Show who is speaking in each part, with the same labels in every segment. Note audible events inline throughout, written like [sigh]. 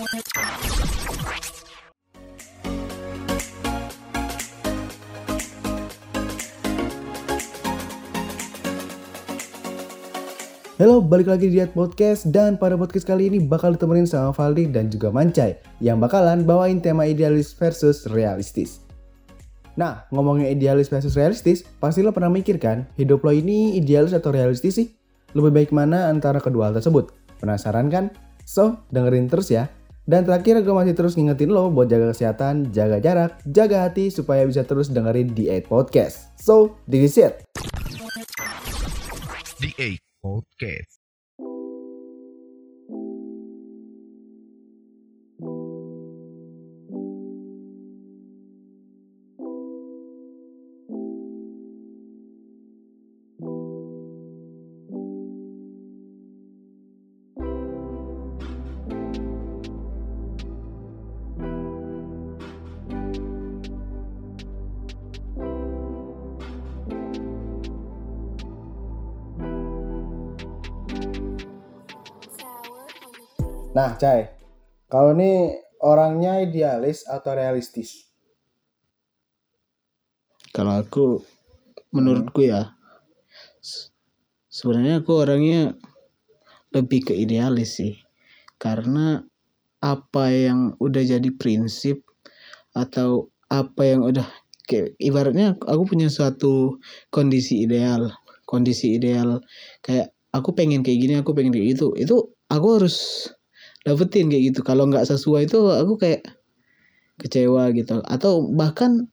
Speaker 1: Halo, balik lagi di Diet Podcast dan pada podcast kali ini bakal ditemenin sama Valdi dan juga Mancai yang bakalan bawain tema idealis versus realistis. Nah, ngomongin idealis versus realistis, pasti lo pernah mikir kan, hidup lo ini idealis atau realistis sih? Lebih baik mana antara kedua hal tersebut? Penasaran kan? So, dengerin terus ya. Dan terakhir gue masih terus ngingetin lo buat jaga kesehatan, jaga jarak, jaga hati supaya bisa terus dengerin Diet Podcast. So, is it.
Speaker 2: The Eight Podcast.
Speaker 1: Nah, Cai, kalau ini orangnya idealis atau realistis?
Speaker 3: Kalau aku menurutku ya se- sebenarnya aku orangnya lebih ke idealis sih. Karena apa yang udah jadi prinsip atau apa yang udah kayak ibaratnya aku punya suatu kondisi ideal, kondisi ideal kayak aku pengen kayak gini, aku pengen kayak gitu. Itu aku harus dapetin kayak gitu. Kalau nggak sesuai itu aku kayak kecewa gitu. Atau bahkan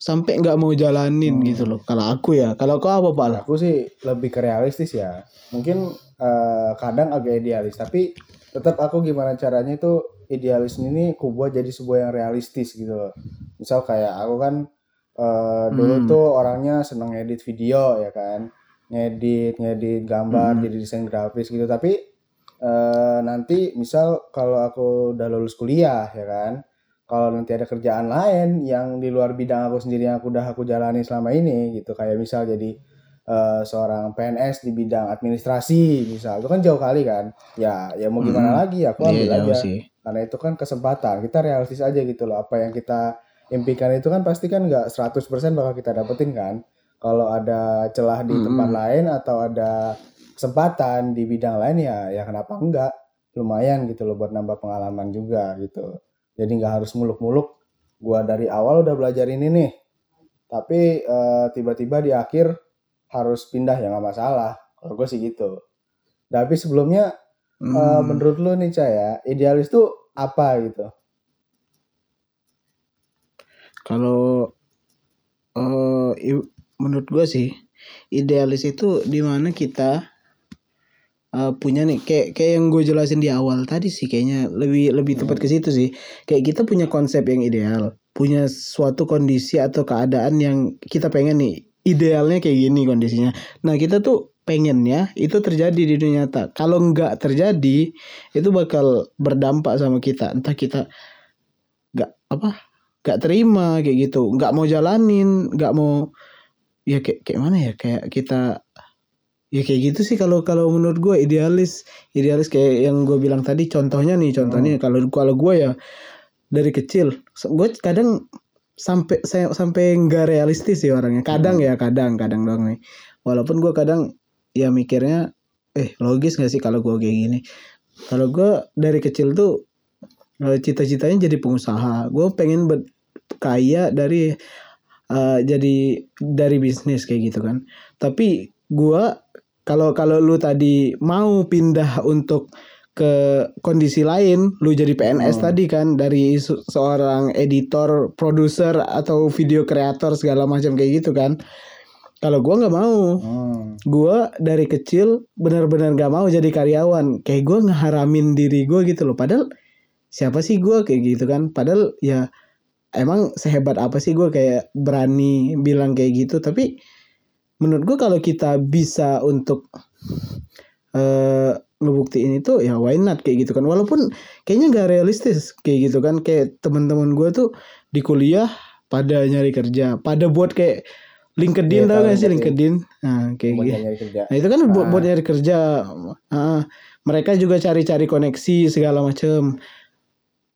Speaker 3: sampai nggak mau jalanin
Speaker 1: Hmm.
Speaker 3: gitu loh. Kalau aku ya, kalau kau apa pak?
Speaker 1: Aku sih lebih ke realistis ya. Mungkin eh, kadang agak idealis, tapi tetap aku gimana caranya itu idealis ini ku buat jadi sebuah yang realistis gitu loh. Misal kayak aku kan eh, dulu
Speaker 3: Hmm.
Speaker 1: tuh orangnya seneng edit video ya kan, ngedit, ngedit gambar,
Speaker 3: Hmm.
Speaker 1: jadi desain grafis gitu. Tapi eh, nanti misal kalau aku udah lulus kuliah ya kan, kalau nanti ada kerjaan lain yang di luar bidang aku sendiri yang aku udah aku jalani selama ini gitu. Kayak misal jadi eh, seorang PNS di bidang administrasi misal. Itu kan jauh kali kan? Ya ya mau gimana
Speaker 3: Mm.
Speaker 1: lagi? Aku ambil
Speaker 3: Iya, jauh
Speaker 1: aja.
Speaker 3: sih.
Speaker 1: karena itu kan kesempatan. Kita realistis aja gitu loh. Apa yang kita impikan itu kan pasti kan nggak 100% bakal kita dapetin kan? Kalau ada celah di tempat
Speaker 3: Mm-mm.
Speaker 1: lain atau ada kesempatan di bidang lain ya ya kenapa enggak? Lumayan gitu loh buat nambah pengalaman juga gitu. Jadi nggak harus muluk-muluk. Gua dari awal udah belajar ini nih. Tapi eh, tiba-tiba di akhir harus pindah ya nggak masalah. Kalau gue sih gitu. Tapi sebelumnya eh,
Speaker 3: Hmm.
Speaker 1: menurut lu nih Caya idealis tuh apa gitu?
Speaker 3: Kalau i- menurut gue sih idealis itu di mana kita eh, punya nih kayak kayak yang gue jelasin di awal tadi sih kayaknya lebih lebih tepat ke situ sih. Kayak kita punya konsep yang ideal punya suatu kondisi atau keadaan yang kita pengen nih idealnya kayak gini kondisinya. Nah kita tuh pengennya itu terjadi di dunia nyata. Kalau nggak terjadi itu bakal berdampak sama kita. Entah kita nggak apa nggak terima kayak gitu. Nggak mau jalanin nggak mau ya kayak kayak mana ya? Kayak kita ya kayak gitu sih kalau kalau menurut gue idealis idealis kayak yang gue bilang tadi contohnya nih contohnya kalau kalau gue ya dari kecil gue kadang sampai saya sampai nggak realistis sih orangnya. Kadang ya kadang kadang doang nih. Walaupun gue kadang ya mikirnya eh logis gak sih kalau gue kayak gini? Kalau gue dari kecil tuh eh, cita-citanya jadi pengusaha. Gue pengen ber- kaya dari eh, jadi dari bisnis kayak gitu kan. Tapi gua kalau kalau lu tadi mau pindah untuk ke kondisi lain lu jadi PNS
Speaker 1: Hmm.
Speaker 3: tadi kan dari se- seorang editor produser atau video kreator segala macam kayak gitu kan. Kalau gua nggak mau.
Speaker 1: Hmm.
Speaker 3: gua dari kecil benar-benar gak mau jadi karyawan. Kayak gua ngeharamin diri gua gitu loh. Padahal siapa sih gua? Kayak gitu kan. Padahal ya emang sehebat apa sih gua kayak berani bilang kayak gitu. Tapi menurut gua kalau kita bisa untuk eh ngebuktiin itu ya why not kayak gitu kan walaupun kayaknya gak realistis kayak gitu kan kayak teman-teman gua tuh di kuliah pada nyari kerja pada buat kayak
Speaker 1: Iya,
Speaker 3: LinkedIn tau
Speaker 1: tahu
Speaker 3: gak sih
Speaker 1: LinkedIn.
Speaker 3: Nah kayak
Speaker 1: buat
Speaker 3: gitu
Speaker 1: nyari kerja
Speaker 3: Nah itu kan buat,
Speaker 1: Ah.
Speaker 3: buat nyari kerja. Ah, mereka juga cari-cari koneksi segala macem.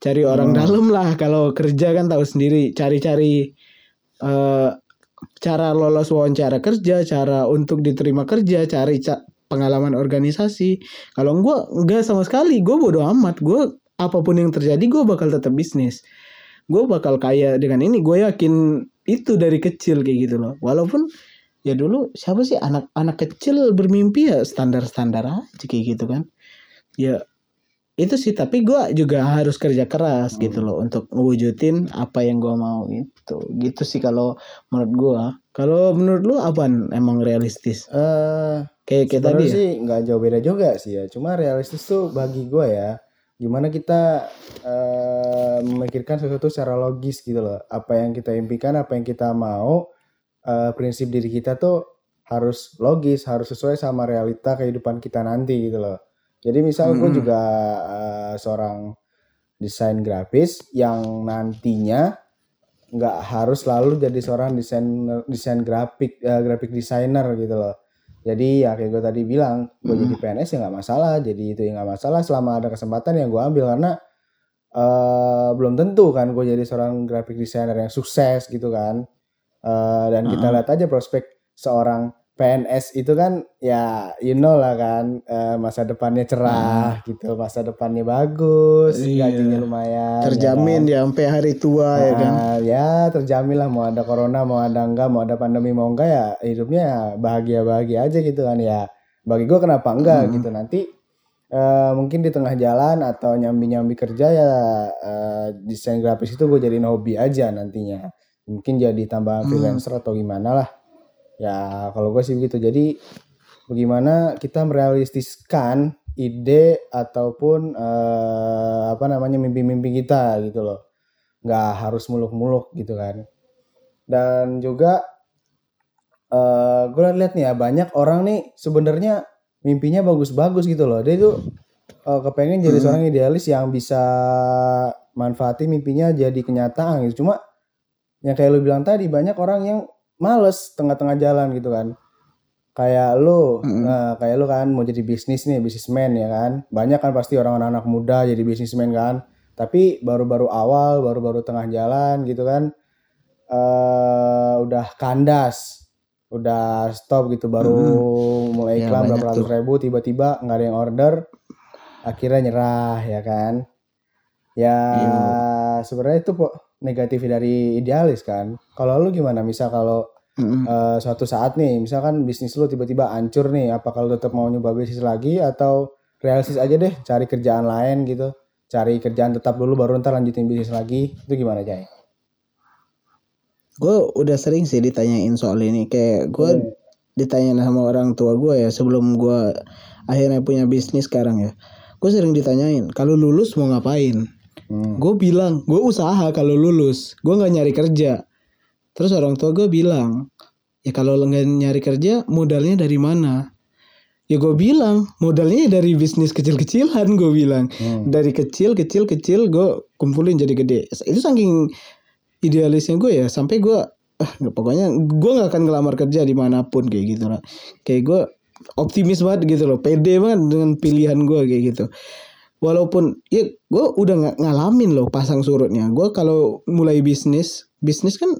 Speaker 3: cari orang
Speaker 1: Hmm.
Speaker 3: dalam lah kalau kerja kan tahu sendiri cari-cari eh cara lolos wawancara kerja cara untuk diterima kerja cari ca- pengalaman organisasi. Kalau gua enggak sama sekali. Gue bodo amat. Gue apa pun yang terjadi gue bakal tetap bisnis. Gue bakal kaya dengan ini. Gue yakin itu dari kecil kayak gitu loh. Walaupun ya dulu siapa sih? Anak-anak kecil bermimpi ya standar-standar aja kayak gitu kan. Ya itu sih tapi gue juga harus kerja keras gitu loh untuk mewujudin apa yang gue mau itu gitu sih kalau menurut gue kalau menurut lu apa emang realistis
Speaker 1: Eh,
Speaker 3: kayak kayak tadi ya?
Speaker 1: sih nggak jauh beda juga sih ya. Cuma realistis tuh bagi gue ya, gimana kita eh, memikirkan sesuatu secara logis gitu loh. Apa yang kita impikan, apa yang kita mau, eh, prinsip diri kita tuh harus logis, harus sesuai sama realita kehidupan kita nanti gitu loh. Jadi misal gue
Speaker 3: Mm-mm.
Speaker 1: juga eh, seorang desain grafis yang nantinya nggak harus selalu jadi seorang desain desain grafik eh, grafik designer gitu loh. Jadi ya kayak gue tadi bilang, gue
Speaker 3: Mm.
Speaker 1: jadi PNS ya nggak masalah, jadi itu ya nggak masalah selama ada kesempatan yang gue ambil karena eh belum tentu kan gue jadi seorang graphic designer yang sukses gitu kan. Eh, dan kita
Speaker 3: Mm-mm.
Speaker 1: lihat aja prospek seorang PNS itu kan ya you know lah kan eh, masa depannya cerah gitu, masa depannya bagus,
Speaker 3: Iya.
Speaker 1: gajinya lumayan, ya
Speaker 3: terjamin
Speaker 1: kan?
Speaker 3: ya sampai hari tua ya kan
Speaker 1: Ah, ya terjamin lah mau ada corona mau ada enggak mau ada pandemi mau enggak ya hidupnya bahagia bahagia aja gitu kan ya bagi gue kenapa enggak
Speaker 3: Mm.
Speaker 1: gitu nanti eh, mungkin di tengah jalan atau nyambi nyambi kerja ya eh, desain grafis itu gue jadiin hobi aja nantinya mungkin jadi tambahan
Speaker 3: Hmm.
Speaker 1: freelancer atau gimana lah ya kalau gue sih begitu. Jadi bagaimana kita merealistiskan ide ataupun eh, apa namanya mimpi-mimpi kita gitu loh. Nggak harus muluk-muluk gitu kan. Dan juga eh gue lihat nih ya banyak orang nih sebenarnya mimpinya bagus-bagus gitu loh. Dia tuh eh, kepengen jadi
Speaker 3: Hmm.
Speaker 1: seorang idealis yang bisa manfaatin mimpinya jadi kenyataan gitu. Cuma yang kayak lu bilang tadi banyak orang yang males tengah-tengah jalan gitu kan. Kayak lu
Speaker 3: Mm-mm.
Speaker 1: nah, kayak lu kan mau jadi bisnis nih bisnismen ya kan. Banyak kan pasti orang anak muda jadi bisnismen kan. Tapi baru-baru awal baru-baru tengah jalan gitu kan eh udah kandas udah stop gitu baru mulai
Speaker 3: Ya,
Speaker 1: iklan berapa ratus ribu tiba-tiba nggak ada yang order akhirnya nyerah ya kan. Ya
Speaker 3: Iya.
Speaker 1: sebenarnya itu po- negatif dari idealis kan. Kalau lu gimana? Misal kalau
Speaker 3: Mm-mm.
Speaker 1: eh, suatu saat nih misalkan bisnis lu tiba-tiba hancur nih apa kalau tetap mau nyoba bisnis lagi atau realistis aja deh cari kerjaan lain gitu cari kerjaan tetap dulu baru ntar lanjutin bisnis lagi itu gimana Jay?
Speaker 3: gue udah sering sih ditanyain soal ini kayak gue
Speaker 1: Hmm.
Speaker 3: ditanyain sama orang tua gue ya sebelum gue akhirnya punya bisnis sekarang ya gue sering ditanyain kalau lulus mau ngapain
Speaker 1: Hmm.
Speaker 3: gue bilang gue usaha kalau lulus gue nggak nyari kerja terus orang tua gue bilang ya kalau lo nggak nyari kerja modalnya dari mana? Ya gue bilang modalnya dari bisnis kecil-kecilan gue bilang.
Speaker 1: Hmm.
Speaker 3: dari kecil kecil kecil gue kumpulin jadi gede. Itu saking idealisnya gue ya sampai gue ah pokoknya gue nggak akan ngelamar kerja di mana pun kayak gitu lah. Kayak gue optimis banget gitu loh pede banget dengan pilihan gue kayak gitu. Walaupun ya gue udah nggak ngalamin loh pasang surutnya. Gue kalau mulai bisnis bisnis kan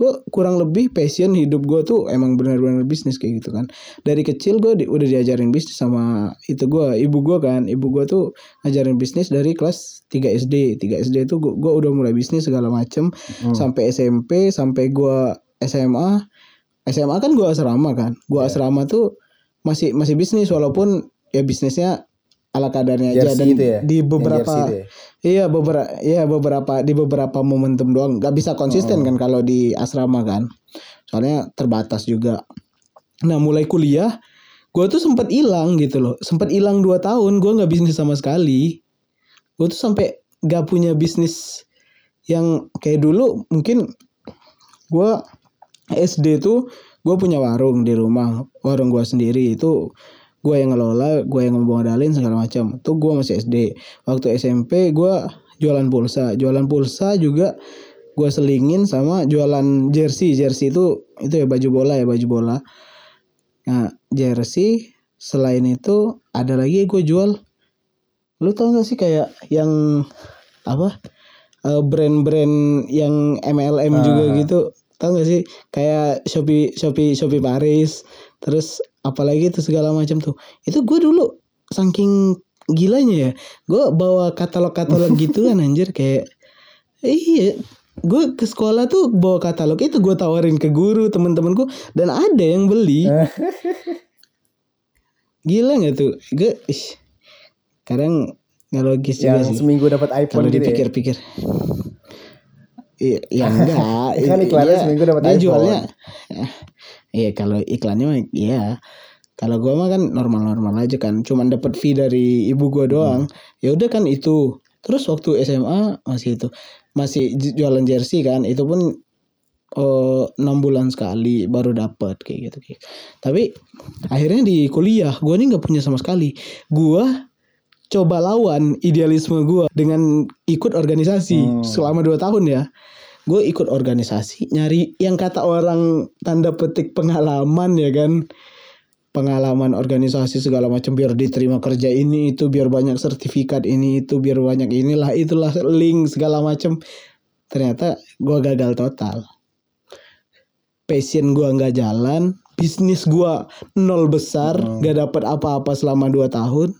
Speaker 3: gue kurang lebih passion hidup gue tuh emang benar-benar bisnis kayak gitu kan. Dari kecil gue di- udah diajarin bisnis sama itu gue ibu gue kan. Ibu gue tuh ngajarin bisnis dari kelas 3 SD 3 SD itu gue udah mulai bisnis segala macem.
Speaker 1: Hmm.
Speaker 3: sampai SMP sampai gue SMA SMA kan gue asrama kan. Gue
Speaker 1: Iya.
Speaker 3: asrama tuh masih masih bisnis walaupun ya bisnisnya ala kadarnya aja
Speaker 1: Jersey
Speaker 3: dan
Speaker 1: itu ya?
Speaker 3: di beberapa
Speaker 1: itu ya?
Speaker 3: iya beberapa iya beberapa di beberapa momentum doang nggak bisa konsisten
Speaker 1: Oh.
Speaker 3: kan kalau di asrama kan soalnya terbatas juga nah mulai kuliah gue tuh sempat hilang gitu loh sempat hilang dua tahun gue nggak bisnis sama sekali gue tuh sampai nggak punya bisnis yang kayak dulu mungkin gue SD tuh gue punya warung di rumah warung gue sendiri itu gue yang ngelola gue yang ngemodalin segala macam. Tuh gue masih SD waktu SMP gue jualan pulsa. Jualan pulsa juga gue selingin sama jualan jersey. Jersey itu itu ya baju bola ya baju bola. Nah jersey selain itu ada lagi gue jual. Lu tau gak sih kayak yang apa eh, brand-brand yang MLM
Speaker 1: Ah.
Speaker 3: juga gitu tau gak sih? Kayak Shopee Shopee Shopee Paris terus apalagi itu segala macam tuh. Itu gue dulu saking gilanya ya gue bawa katalog-katalog gitu kan [laughs] anjir kayak iya gue ke sekolah tuh bawa katalog itu gue tawarin ke guru temen-temenku dan ada yang beli. [laughs] Gila nggak tuh? Gue kadang nggak logis juga
Speaker 1: yang
Speaker 3: sih.
Speaker 1: seminggu dapat iPhone
Speaker 3: kalau
Speaker 1: gitu ya.
Speaker 3: Iya, ya [laughs] enggak.
Speaker 1: Kan iklannya
Speaker 3: Iya,
Speaker 1: seminggu dapat iPhone.
Speaker 3: jualnya. eh, Iya, kalau iklannya iya. Kalau gua mah kan normal-normal aja kan, cuman dapat fee dari ibu gua doang.
Speaker 1: Hmm.
Speaker 3: Ya udah kan itu. Terus waktu SMA masih itu, masih jualan jersey kan, itu pun eh, enam bulan sekali baru dapat kayak gitu. kayak. Tapi akhirnya di kuliah gua nih nggak punya sama sekali. Gua coba lawan idealisme gua dengan ikut organisasi
Speaker 1: Hmm.
Speaker 3: selama dua tahun ya. Gue ikut organisasi nyari yang kata orang tanda petik pengalaman ya kan. Pengalaman organisasi segala macam biar diterima kerja ini itu biar banyak sertifikat ini itu biar banyak inilah itulah link segala macam. Ternyata gue gagal total. Passion gue nggak jalan bisnis gue nol besar
Speaker 1: Hmm.
Speaker 3: nggak dapat apa-apa selama dua tahun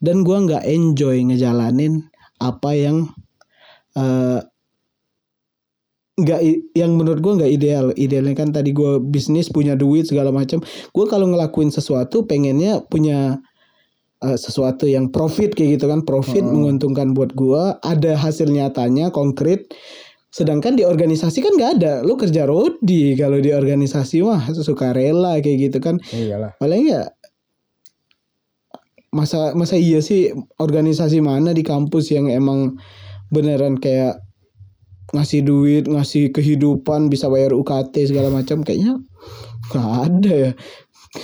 Speaker 3: dan gue nggak enjoy ngejalanin apa yang eh, nggak i- yang menurut gue nggak ideal. Idealnya kan tadi gue bisnis punya duit segala macam gue kalau ngelakuin sesuatu pengennya punya eh, sesuatu yang profit kayak gitu kan. Profit
Speaker 1: Hmm.
Speaker 3: menguntungkan buat gue ada hasil nyatanya konkret. Sedangkan di organisasi kan nggak ada. Lu kerja rodi kalau di organisasi mah suka rela kayak gitu kan.
Speaker 1: Iyalah.
Speaker 3: paling ya masa masa iya sih organisasi mana di kampus yang emang beneran kayak ngasih duit ngasih kehidupan bisa bayar UKT segala macam kayaknya nggak ada ya.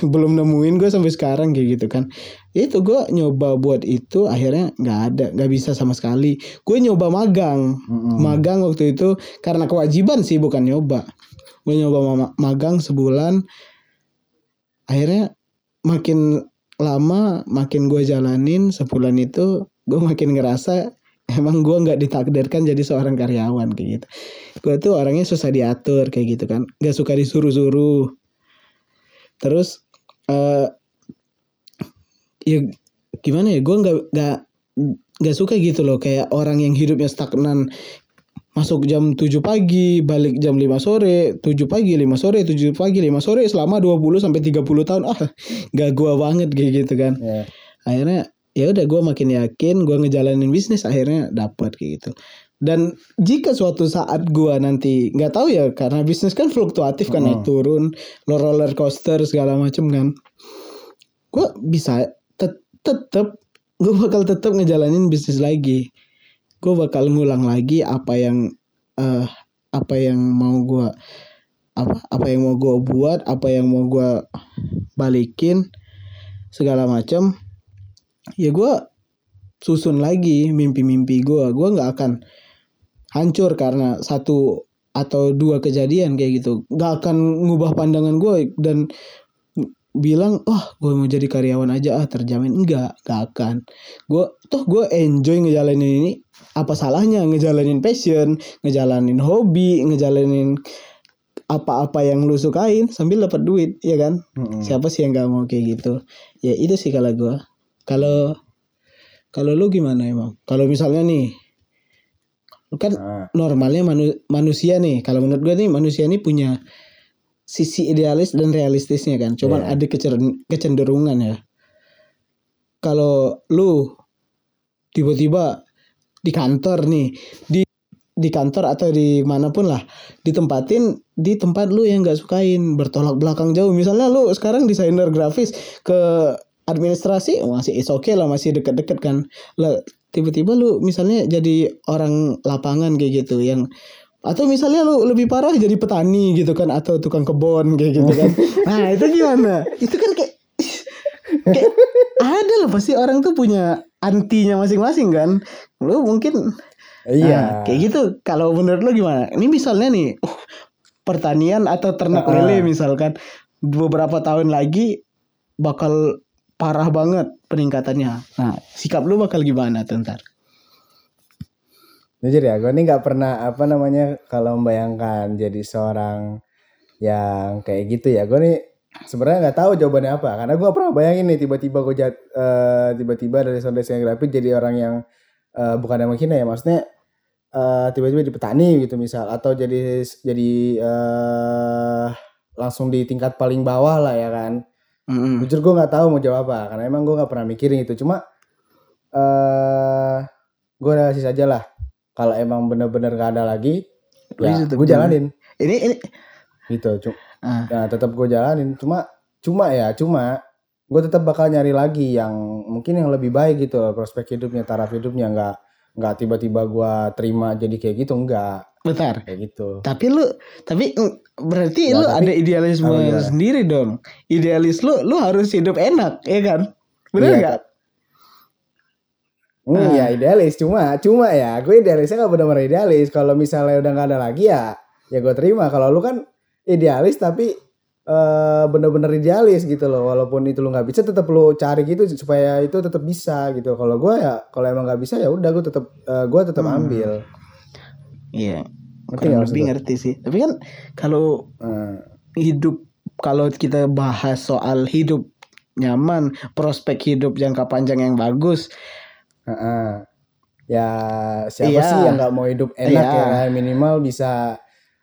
Speaker 3: [laughs] Belum nemuin gue sampai sekarang kayak gitu kan. Itu gue nyoba buat itu akhirnya nggak ada nggak bisa sama sekali. Gue nyoba magang. Magang waktu itu karena kewajiban sih bukan nyoba. Gue nyoba ma- magang sebulan. Akhirnya makin lama makin gue jalanin sebulan itu gue makin ngerasa emang gue nggak ditakdirkan jadi seorang karyawan kayak gitu. Gue tuh orangnya susah diatur kayak gitu kan. Nggak suka disuruh-suruh. Terus eh ya gimana ya gue nggak nggak nggak suka gitu loh kayak orang yang hidupnya stagnan masuk jam 7 pagi, balik jam 5 sore, 7 pagi, 5 sore, 7 pagi, 5 sore selama 20 sampai 30 tahun. Ah, gak gua banget kayak gitu kan.
Speaker 1: Ya.
Speaker 3: Akhirnya ya udah gua makin yakin gua ngejalanin bisnis akhirnya dapat kayak gitu. Dan jika suatu saat gua nanti nggak tahu ya karena bisnis kan fluktuatif kan naik turun, lo roller coaster segala macem kan. Gua bisa tet- tetep gue bakal tetap ngejalanin bisnis lagi gue bakal ngulang lagi apa yang eh apa yang mau gue apa apa yang mau gue buat apa yang mau gue balikin segala macam ya gue susun lagi mimpi-mimpi gue gue nggak akan hancur karena satu atau dua kejadian kayak gitu. Nggak akan ngubah pandangan gue dan bilang oh gue mau jadi karyawan aja ah terjamin. Enggak gak akan. Gue toh gue enjoy ngejalanin ini apa salahnya ngejalanin passion ngejalanin hobi ngejalanin apa-apa yang lu sukain sambil dapat duit ya kan?
Speaker 1: Mm-mm.
Speaker 3: siapa sih yang gak mau kayak gitu? Ya itu sih kalau gue kalau kalau lu gimana emang? Kalau misalnya nih lu kan
Speaker 1: Nah,
Speaker 3: normalnya manu- manusia nih. Kalau menurut gue nih manusia ini punya sisi idealis dan realistisnya kan. Cuman
Speaker 1: Iya.
Speaker 3: ada kecer- kecenderungan ya. Kalau lu tiba-tiba di kantor nih. Di di kantor atau di mana pun lah. Ditempatin di tempat lu yang nggak sukain. Bertolak belakang jauh. Misalnya lu sekarang desainer grafis ke administrasi masih is okay lah. Masih deket-deket kan. Lah tiba-tiba lu misalnya jadi orang lapangan kayak gitu yang atau misalnya lu lebih parah jadi petani gitu kan atau tukang kebun kayak gitu kan. [laughs] Nah itu gimana? Itu kan kayak kayak ada lah pasti orang tuh punya antinya masing-masing kan lu mungkin
Speaker 1: iya.
Speaker 3: Nah, kayak gitu. Kalau menurut lo gimana? Ini misalnya nih uh, pertanian atau ternak
Speaker 1: Ah.
Speaker 3: lele misalkan beberapa tahun lagi bakal parah banget peningkatannya. Nah, sikap lu bakal gimana tuh ntar?
Speaker 1: Jujur ya, gue nih nggak pernah apa namanya kalau membayangkan jadi seorang yang kayak gitu ya. Gue nih sebenarnya nggak tahu jawabannya apa karena gue pernah bayangin nih tiba-tiba gue jat eh, tiba-tiba dari desain desain grafik jadi orang yang eh, bukan yang menghina ya maksudnya eh, tiba-tiba di petani gitu misal atau jadi jadi eh langsung di tingkat paling bawah lah ya kan.
Speaker 3: Mm-mm.
Speaker 1: jujur gue nggak tahu mau jawab apa karena emang gue nggak pernah mikirin itu. Cuma eh gue realistis aja lah kalau emang bener-bener gak ada lagi ya gue jalanin.
Speaker 3: Ini ini
Speaker 1: gitu cuma
Speaker 3: ah,
Speaker 1: Nah, tetap gue jalanin. Cuma, cuma ya, cuma gue tetap bakal nyari lagi yang mungkin yang lebih baik gitu loh prospek hidupnya, taraf hidupnya nggak nggak tiba-tiba gue terima jadi kayak gitu enggak
Speaker 3: bentar.
Speaker 1: kayak gitu.
Speaker 3: Tapi lu tapi mm, berarti
Speaker 1: Ya,
Speaker 3: lu
Speaker 1: tapi-
Speaker 3: ada idealisme sendiri dong. Idealis lu lu harus hidup enak, ya kan? Bener
Speaker 1: Iya,
Speaker 3: nggak?
Speaker 1: Hmm,
Speaker 3: Ah.
Speaker 1: ya idealis cuma cuma ya gue idealisnya nggak benar-benar idealis. Kalau misalnya udah nggak ada lagi ya ya gue terima. Kalau lu kan idealis tapi eh bener-bener idealis gitu loh. Walaupun itu lu nggak bisa tetap lu cari gitu supaya itu tetap bisa gitu. Kalau gue ya kalau emang nggak bisa ya udah gue tetap eh, gue tetap
Speaker 3: Hmm.
Speaker 1: ambil.
Speaker 3: Iya.
Speaker 1: Ngerti
Speaker 3: Kurang lebih ngerti sih. Tapi kan kalau
Speaker 1: Eh,
Speaker 3: hidup kalau kita bahas soal hidup nyaman, prospek hidup jangka panjang yang bagus,
Speaker 1: Heeh. Ya siapa
Speaker 3: Iya.
Speaker 1: sih yang nggak mau hidup enak
Speaker 3: Iya.
Speaker 1: ya kan minimal bisa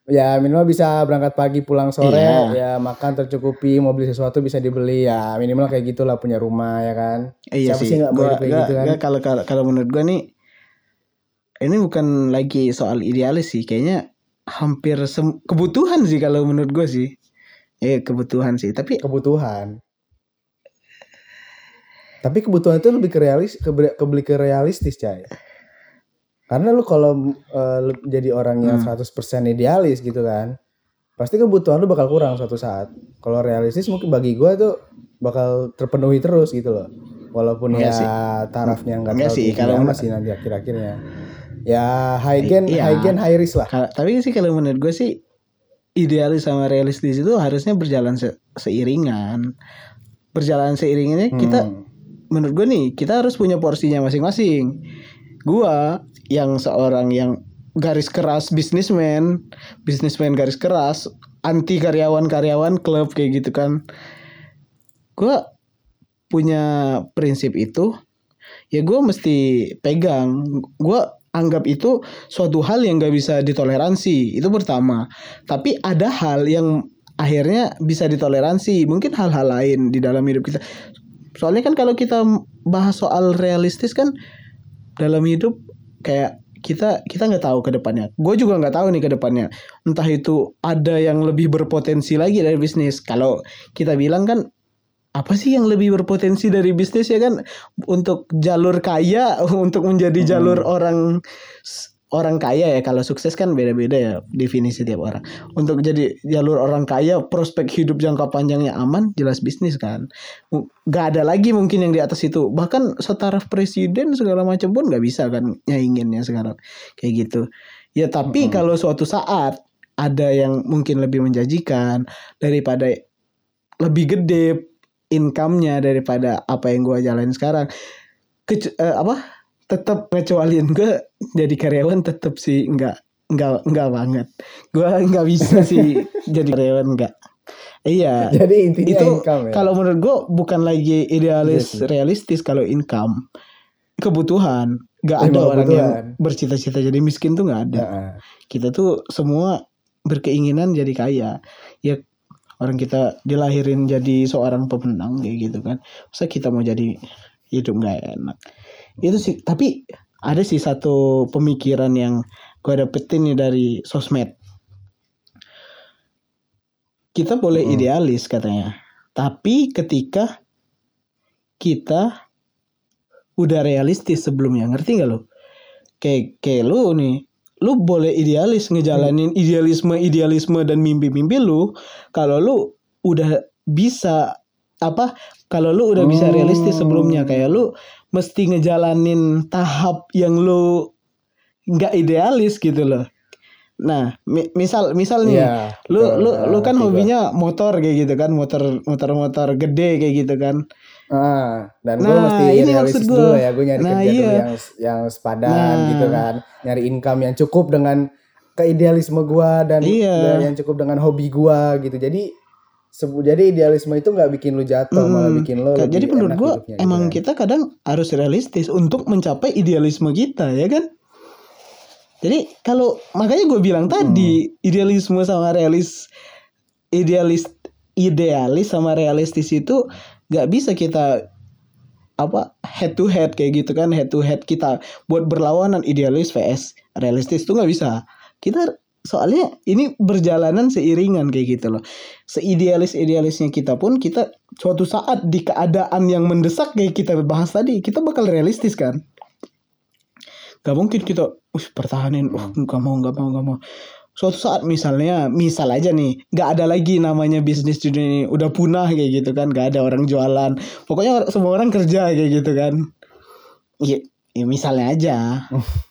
Speaker 1: ya minimal bisa berangkat pagi pulang sore
Speaker 3: Iya.
Speaker 1: ya makan tercukupi mau beli sesuatu bisa dibeli ya minimal kayak gitulah punya rumah ya kan
Speaker 3: Iya
Speaker 1: Siapa
Speaker 3: sih.
Speaker 1: sih nggak
Speaker 3: Gua,
Speaker 1: hidup kayak
Speaker 3: gua-
Speaker 1: gitu kan?
Speaker 3: kalau kalau menurut gua nih ini bukan lagi soal idealis sih, kayaknya hampir sem- kebutuhan sih kalau menurut gua sih. Eh kebutuhan sih, tapi
Speaker 1: kebutuhan tapi kebutuhan itu lebih ke realis ke, ke, ke realistis cai karena lu kalau lu jadi orang yang
Speaker 3: Hmm.
Speaker 1: 100% idealis gitu kan pasti kebutuhan lu bakal kurang suatu saat kalau realistis mungkin bagi gua tuh bakal terpenuhi terus gitu loh walaupun
Speaker 3: Iya
Speaker 1: ya
Speaker 3: sih.
Speaker 1: tarafnya nggak
Speaker 3: Enggak
Speaker 1: terlalu
Speaker 3: sih, kalau
Speaker 1: amat
Speaker 3: menurut-
Speaker 1: sih nanti akhir-akhirnya ya high gain
Speaker 3: Iya.
Speaker 1: high gain high risk lah
Speaker 3: Ka- tapi sih kalau menurut gue sih idealis sama realistis itu harusnya berjalan se- seiringan berjalan seiringannya kita
Speaker 1: Hmm.
Speaker 3: menurut gue nih kita harus punya porsinya masing-masing gua yang seorang yang garis keras bisnismen bisnismen garis keras anti karyawan-karyawan klub kayak gitu kan. Gua punya prinsip itu ya gue mesti pegang. Gue anggap itu suatu hal yang gak bisa ditoleransi itu pertama. Tapi ada hal yang akhirnya bisa ditoleransi mungkin hal-hal lain di dalam hidup kita. Soalnya kan kalau kita bahas soal realistis kan dalam hidup kayak kita kita nggak tahu ke depannya. Gue juga nggak tahu nih ke depannya. Entah itu ada yang lebih berpotensi lagi dari bisnis. Kalau kita bilang kan apa sih yang lebih berpotensi dari bisnis ya kan? Untuk jalur kaya [laughs] untuk menjadi
Speaker 1: Hmm.
Speaker 3: jalur orang orang kaya ya kalau sukses kan beda-beda ya definisi tiap orang. Untuk jadi jalur orang kaya prospek hidup jangka panjangnya aman jelas bisnis kan. Nggak ada lagi mungkin yang di atas itu. Bahkan setaraf presiden segala macam pun nggak bisa kan nyainginnya sekarang. Kayak gitu. Ya tapi
Speaker 1: Mm-mm.
Speaker 3: kalau suatu saat ada yang mungkin lebih menjanjikan daripada lebih gede income-nya daripada apa yang gua jalanin sekarang Kecu- eh, apa tetap ngecualiin gue jadi karyawan tetap sih nggak nggak nggak banget. Gua nggak bisa sih [laughs] jadi karyawan nggak. Iya
Speaker 1: jadi intinya
Speaker 3: itu
Speaker 1: income ya?
Speaker 3: kalau menurut gue bukan lagi idealis
Speaker 1: Iya sih.
Speaker 3: realistis kalau income. Kebutuhan nggak ada
Speaker 1: Emang
Speaker 3: orang yang
Speaker 1: kebutuhan.
Speaker 3: bercita-cita jadi miskin tuh nggak ada.
Speaker 1: Heeh.
Speaker 3: kita tuh semua berkeinginan jadi kaya. Ya orang kita dilahirin jadi seorang pemenang kayak gitu kan. Masa kita mau jadi hidup nggak enak itu sih tapi ada sih satu pemikiran yang gue dapetin nih dari sosmed kita boleh
Speaker 1: Mm-mm.
Speaker 3: idealis katanya tapi ketika kita udah realistis sebelumnya ngerti nggak lo kayak kayak lu nih lu boleh idealis ngejalanin idealisme idealisme dan mimpi-mimpi lu kalau lu udah bisa apa kalau lu udah bisa
Speaker 1: Hmm.
Speaker 3: realistis sebelumnya kayak lu mesti ngejalanin tahap yang lu nggak idealis gitu loh nah mi- misal misal nih
Speaker 1: Iya,
Speaker 3: lu
Speaker 1: betul.
Speaker 3: lu lu kan hobinya motor kayak gitu kan motor motor motor gede kayak gitu kan
Speaker 1: Ah, dan gue
Speaker 3: Nah,
Speaker 1: mesti
Speaker 3: ini
Speaker 1: realistis
Speaker 3: maksud gua.
Speaker 1: dulu ya, gue nyari
Speaker 3: Nah,
Speaker 1: kerja dulu
Speaker 3: iya.
Speaker 1: yang yang sepadan
Speaker 3: Nah.
Speaker 1: gitu kan, nyari income yang cukup dengan keidealisme gue dan
Speaker 3: Iya.
Speaker 1: dan yang cukup dengan hobi gue gitu. Jadi jadi idealisme itu nggak bikin lu jatuh,
Speaker 3: Mm-mm.
Speaker 1: malah bikin lu
Speaker 3: Jadi menurut gua
Speaker 1: hidupnya gitu
Speaker 3: emang
Speaker 1: kan.
Speaker 3: kita kadang harus realistis untuk mencapai idealisme kita ya kan. Jadi kalau makanya gue bilang tadi
Speaker 1: Hmm.
Speaker 3: idealisme sama realis idealis idealis sama realistis itu nggak bisa kita apa head to head kayak gitu kan head to head kita buat berlawanan idealis vs realistis itu nggak bisa kita soalnya ini berjalanan seiringan kayak gitu loh. Seidealis idealisnya kita pun kita suatu saat di keadaan yang mendesak kayak kita bahas tadi kita bakal realistis kan? Gak mungkin kita uh, pertahanin uh, nggak mau nggak mau nggak mau. Suatu saat misalnya misal aja nih nggak ada lagi namanya bisnis di dunia ini udah punah kayak gitu kan nggak ada orang jualan. Pokoknya semua orang kerja kayak gitu kan. Ya, ya misalnya aja [laughs]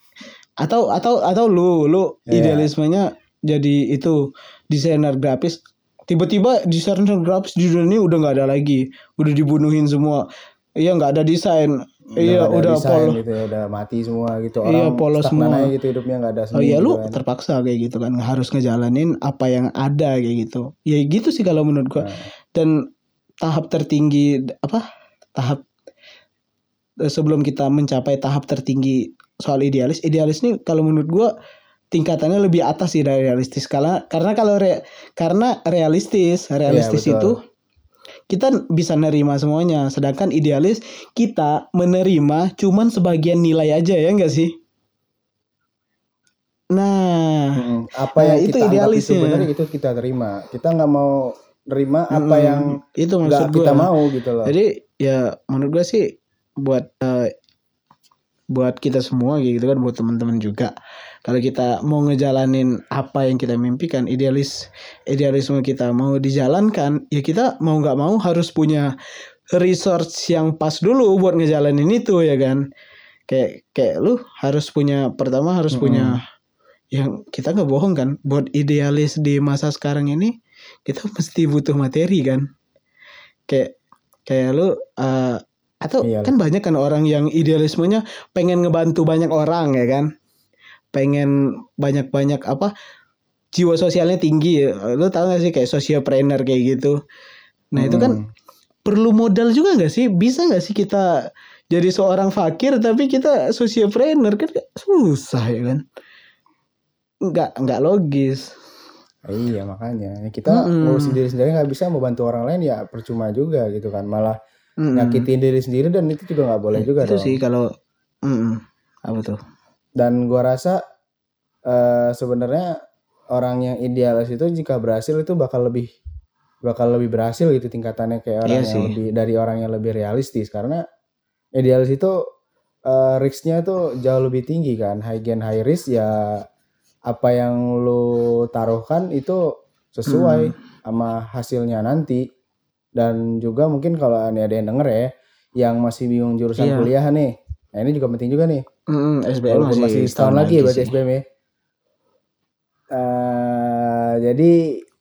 Speaker 3: atau atau atau lu lu
Speaker 1: Iya.
Speaker 3: idealismenya jadi itu desainer grafis tiba-tiba desainer grafis di dunia ini udah nggak ada lagi udah dibunuhin semua iya nggak ada desain iya
Speaker 1: ada
Speaker 3: udah
Speaker 1: desain
Speaker 3: pol
Speaker 1: gitu ya, udah mati semua gitu.
Speaker 3: Iya,
Speaker 1: Orang
Speaker 3: polos
Speaker 1: stagnan
Speaker 3: semua.
Speaker 1: aja gitu hidupnya nggak ada seni
Speaker 3: Oh iya
Speaker 1: gitu
Speaker 3: lu
Speaker 1: kan.
Speaker 3: terpaksa kayak gitu kan harus ngejalanin apa yang ada kayak gitu. Ya gitu sih kalau menurut gua.
Speaker 1: Nah.
Speaker 3: Dan tahap tertinggi apa? Tahap eh, sebelum kita mencapai tahap tertinggi soal idealis, idealis nih kalau menurut gua tingkatannya lebih atas sih dari realistis karena karena kalau re- karena realistis, realistis
Speaker 1: betul.
Speaker 3: itu kita bisa nerima semuanya sedangkan idealis kita menerima cuman sebagian nilai aja ya enggak sih? Nah,
Speaker 1: Mm-mm. apa
Speaker 3: Nah,
Speaker 1: yang
Speaker 3: itu
Speaker 1: kita anggap itu
Speaker 3: idealisnya.
Speaker 1: benar itu kita terima. Kita nggak mau terima apa
Speaker 3: Mm-mm.
Speaker 1: yang
Speaker 3: itu
Speaker 1: nggak kita
Speaker 3: gua.
Speaker 1: mau gitu loh.
Speaker 3: Jadi ya menurut gua sih buat eh, buat kita semua gitu kan buat teman-teman juga. Kalau kita mau ngejalanin apa yang kita mimpikan, idealis idealisme kita mau dijalankan, ya kita mau nggak mau harus punya research yang pas dulu buat ngejalanin itu ya kan. Kayak kayak lu harus punya pertama harus
Speaker 1: Mm-mm.
Speaker 3: punya yang kita nggak bohong kan buat idealis di masa sekarang ini kita mesti butuh materi kan kayak kayak lu eh, atau
Speaker 1: Iya.
Speaker 3: kan banyak kan orang yang idealismenya pengen ngebantu banyak orang ya kan? Pengen banyak-banyak apa jiwa sosialnya tinggi. Lu tahu gak sih kayak sociopreneur kayak gitu? Nah itu kan
Speaker 1: Mm.
Speaker 3: perlu modal juga nggak sih? Bisa nggak sih kita jadi seorang fakir tapi kita sociopreneur? Kan susah ya kan? Nggak nggak logis.
Speaker 1: Iya makanya. Ya, kita
Speaker 3: Mm-mm.
Speaker 1: ngurusin diri sendiri nggak bisa membantu orang lain ya percuma juga gitu kan. Malah
Speaker 3: Mm-mm.
Speaker 1: nyakitin diri sendiri dan itu juga nggak boleh juga
Speaker 3: itu
Speaker 1: dong.
Speaker 3: sih kalau mm-mm. apa tuh
Speaker 1: Dan gua rasa eh, sebenarnya orang yang idealis itu jika berhasil itu bakal lebih bakal lebih berhasil gitu tingkatannya kayak orang
Speaker 3: Iya
Speaker 1: yang
Speaker 3: sih.
Speaker 1: lebih dari orang yang lebih realistis karena idealis itu eh, risknya itu jauh lebih tinggi kan high gain high risk ya apa yang lu taruhkan itu sesuai sama hasilnya nanti dan juga mungkin kalau ini ada yang denger ya yang masih bingung jurusan
Speaker 3: Iya.
Speaker 1: kuliah nih nah ini juga penting juga nih
Speaker 3: Mm-mm, SBM
Speaker 1: Walaupun masih, setahun lagi ya berarti SBM ya. Eh, jadi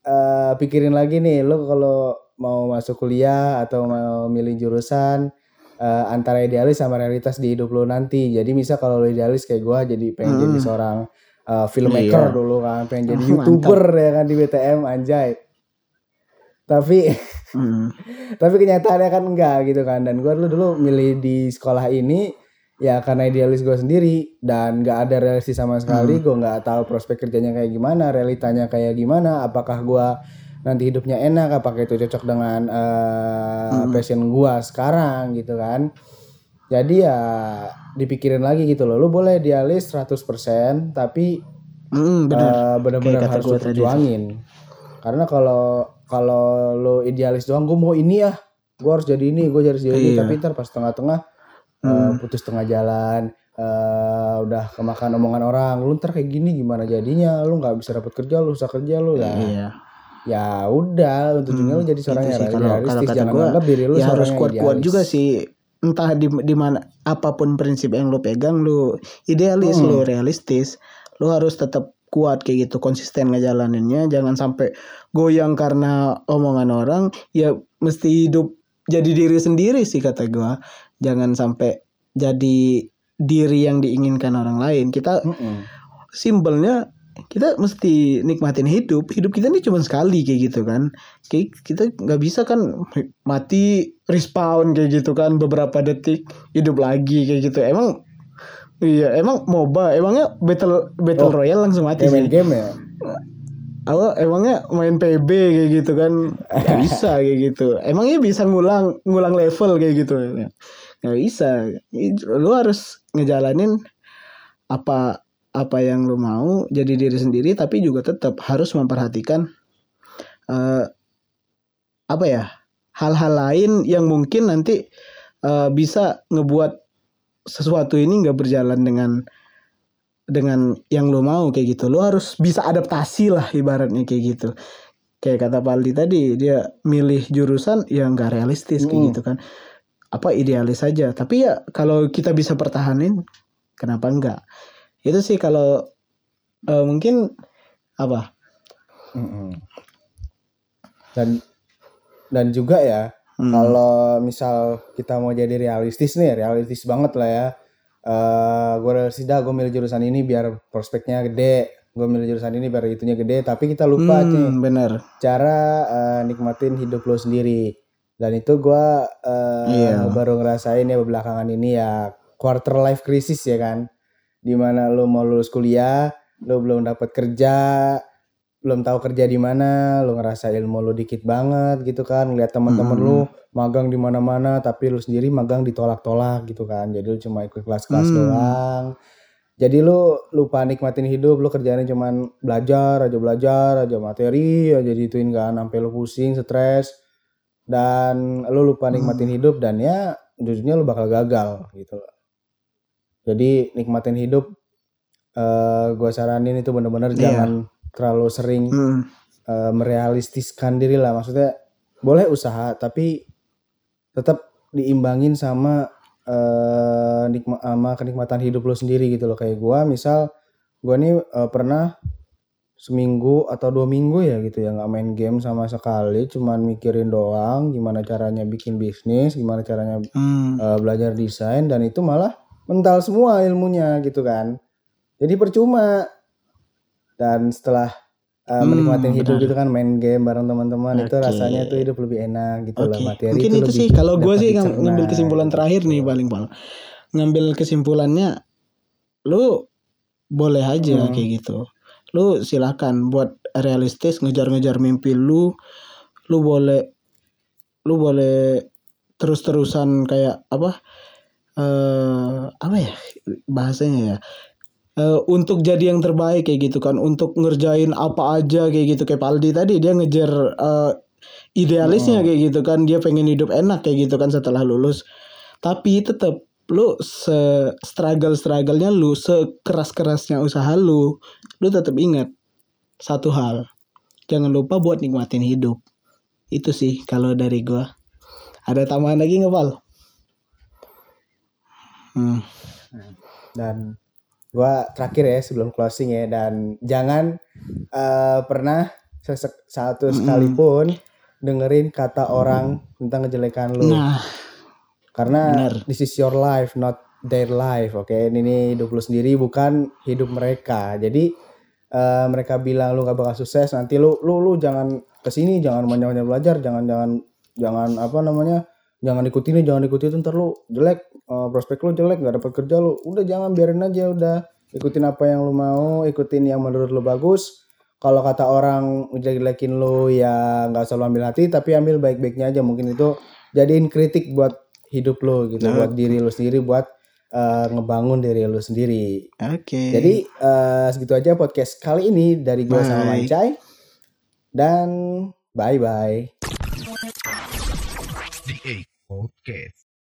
Speaker 1: eh, pikirin lagi nih, lo kalau mau masuk kuliah atau mau milih jurusan eh, antara idealis sama realitas di hidup lo nanti. Jadi misal kalau lo idealis kayak gua jadi pengen
Speaker 3: Hmm.
Speaker 1: jadi seorang eh, filmmaker
Speaker 3: Iya.
Speaker 1: dulu kan, pengen jadi
Speaker 3: Mantap.
Speaker 1: youtuber ya kan di BTM anjay. Tapi [laughs]
Speaker 3: Mm.
Speaker 1: tapi kenyataannya kan enggak gitu kan. Dan gue dulu dulu milih di sekolah ini ya karena idealis gue sendiri. Dan nggak ada realistis sama sekali. Gue nggak tahu prospek kerjanya kayak gimana realitanya kayak gimana. Apakah gue nanti hidupnya enak apakah itu cocok dengan eh, passion gue sekarang gitu kan. Jadi ya dipikirin lagi gitu loh. Lu boleh idealis 100% tapi
Speaker 3: Mm, benar.
Speaker 1: eh, benar-benar harus perjuangin karena kalau kalau lo idealis doang gue mau ini ya. Gue harus jadi ini gue harus jadi ini.
Speaker 3: Iya.
Speaker 1: tapi ntar pas tengah-tengah eh,
Speaker 3: Hmm.
Speaker 1: putus tengah jalan eh, udah kemakan omongan orang lu ntar kayak gini gimana jadinya? Lu nggak bisa dapat kerja lu susah kerja lu. Ya
Speaker 3: iya.
Speaker 1: ya udah ujungnya
Speaker 3: Hmm,
Speaker 1: lu jadi seorang yang realistis
Speaker 3: kalau kata
Speaker 1: jangan
Speaker 3: gua,
Speaker 1: anggap diri lu
Speaker 3: ya harus kuat-kuat juga sih. Entah di di mana apa pun prinsip yang lu pegang lu idealis
Speaker 1: Hmm.
Speaker 3: lu realistis lu harus tetap kuat kayak gitu konsisten ngejalaninnya. Jangan sampai goyang karena omongan orang ya mesti hidup jadi diri sendiri sih kata gua. Jangan sampai jadi diri yang diinginkan orang lain. Kita
Speaker 1: Mm-mm.
Speaker 3: simpelnya kita mesti nikmatin hidup. Hidup kita ini cuma sekali kayak gitu kan. Kayak kita nggak bisa kan mati respawn kayak gitu kan beberapa detik hidup lagi kayak gitu. Emang iya emang moba emangnya battle battle
Speaker 1: Oh.
Speaker 3: royale langsung mati
Speaker 1: main
Speaker 3: sih
Speaker 1: game ya.
Speaker 3: Awal emangnya main PB kayak gitu kan nggak [laughs] bisa kayak gitu emangnya bisa ngulang ngulang level kayak gitu nggak bisa lu harus ngejalanin apa apa yang lu mau jadi diri sendiri tapi juga tetap harus memperhatikan eh, apa ya hal-hal lain yang mungkin nanti eh, bisa ngebuat sesuatu ini nggak berjalan dengan dengan yang lo mau kayak gitu. Lo harus bisa adaptasi lah ibaratnya kayak gitu. Kayak kata Paldi tadi dia milih jurusan yang nggak realistis kayak
Speaker 1: Mm.
Speaker 3: gitu kan. Apa idealis saja tapi ya kalau kita bisa pertahanin kenapa enggak itu sih kalau eh, mungkin apa?
Speaker 1: Mm-mm. Dan dan juga ya
Speaker 3: Hmm.
Speaker 1: kalau misal kita mau jadi realistis nih, realistis banget lah ya. eh gue realistis dah, gue milih jurusan ini biar prospeknya gede. Gue milih jurusan ini biar itunya gede. Tapi kita lupa
Speaker 3: Hmm,
Speaker 1: nih
Speaker 3: bener
Speaker 1: cara eh, nikmatin hidup lo sendiri. Dan itu gue eh,
Speaker 3: Iya.
Speaker 1: baru ngerasain ya belakangan ini ya quarter life crisis ya kan. Di mana lo mau lulus kuliah, lo belum dapat kerja, belum tahu kerja di mana, lo ngerasa ilmu lo dikit banget gitu kan, ngeliat teman-teman
Speaker 3: Hmm.
Speaker 1: lo magang di mana-mana, tapi lo sendiri magang ditolak-tolak gitu kan, jadi lo cuma ikut kelas-kelas
Speaker 3: Hmm.
Speaker 1: doang. Jadi lo lupa nikmatin hidup, lo kerjanya cuman belajar aja belajar aja materi aja dituin kan, sampai lo pusing, stres, dan lo lupa nikmatin hidup dan ya ujungnya lo bakal gagal gitu loh. Jadi nikmatin hidup, eh gue saranin itu bener-bener
Speaker 3: Iya.
Speaker 1: jangan terlalu sering
Speaker 3: Hmm.
Speaker 1: eh, merealistiskan diri lah maksudnya boleh usaha tapi tetap diimbangin sama eh nikma sama kenikmatan hidup lo sendiri gitu loh kayak gua misal gua nih eh, pernah seminggu atau dua minggu ya gitu ya nggak main game sama sekali cuman mikirin doang gimana caranya bikin bisnis gimana caranya
Speaker 3: Hmm.
Speaker 1: eh, belajar desain dan itu malah mental semua ilmunya gitu kan jadi percuma dan setelah eh,
Speaker 3: Hmm,
Speaker 1: menikmatin hidup
Speaker 3: benar.
Speaker 1: gitu kan main game bareng teman-teman itu
Speaker 3: Oke.
Speaker 1: rasanya tuh hidup lebih enak gitu loh
Speaker 3: Oke,
Speaker 1: materi
Speaker 3: mungkin itu,
Speaker 1: lebih
Speaker 3: sih kalau gue sih
Speaker 1: dicerna
Speaker 3: ngambil kesimpulan terakhir nih paling paling ngambil kesimpulannya lu boleh aja
Speaker 1: Hmm.
Speaker 3: kayak gitu lu silakan buat realistis ngejar-ngejar mimpi lu lu boleh lu boleh terus-terusan kayak apa eh apa ya bahasanya ya Eh, untuk jadi yang terbaik kayak gitu kan. Untuk ngerjain apa aja kayak gitu. Kayak Paldi tadi dia ngejar eh, idealisnya kayak gitu kan. Dia pengen hidup enak kayak gitu kan setelah lulus. Tapi tetap lu se struggle strugglenya lu sekeras kerasnya usaha lu lu tetap ingat satu hal. Jangan lupa buat nikmatin hidup. Itu sih kalau dari gua. Ada tambahan lagi nggak Pal? Hmm.
Speaker 1: dan gua terakhir ya sebelum closing ya dan jangan eh, pernah satu sekalipun dengerin kata orang tentang kejelekan lu.
Speaker 3: Nah,
Speaker 1: karena
Speaker 3: benar.
Speaker 1: this is your life not their life oke? Ini nih hidup lu sendiri bukan hidup mereka. Jadi eh, mereka bilang lu gak bakal sukses nanti lu lu lu jangan ke sini jangan banyak banyak belajar jangan jangan jangan apa namanya jangan ikutin ini jangan ikutin itu ntar lu jelek eh, prospek lu jelek gak dapat kerja lu. Udah jangan biarin aja udah. Ikutin apa yang lu mau ikutin yang menurut lu bagus. Kalau kata orang jelek-jelekin lu ya nggak selalu ambil hati tapi ambil baik-baiknya aja. Mungkin itu jadiin kritik buat hidup lu gitu
Speaker 3: Nah.
Speaker 1: buat diri lu sendiri buat eh, ngebangun diri lu sendiri.
Speaker 3: Oke.
Speaker 1: jadi eh, segitu aja podcast kali ini dari gue sama. Mancai. Dan bye bye
Speaker 2: The Eight Podcast.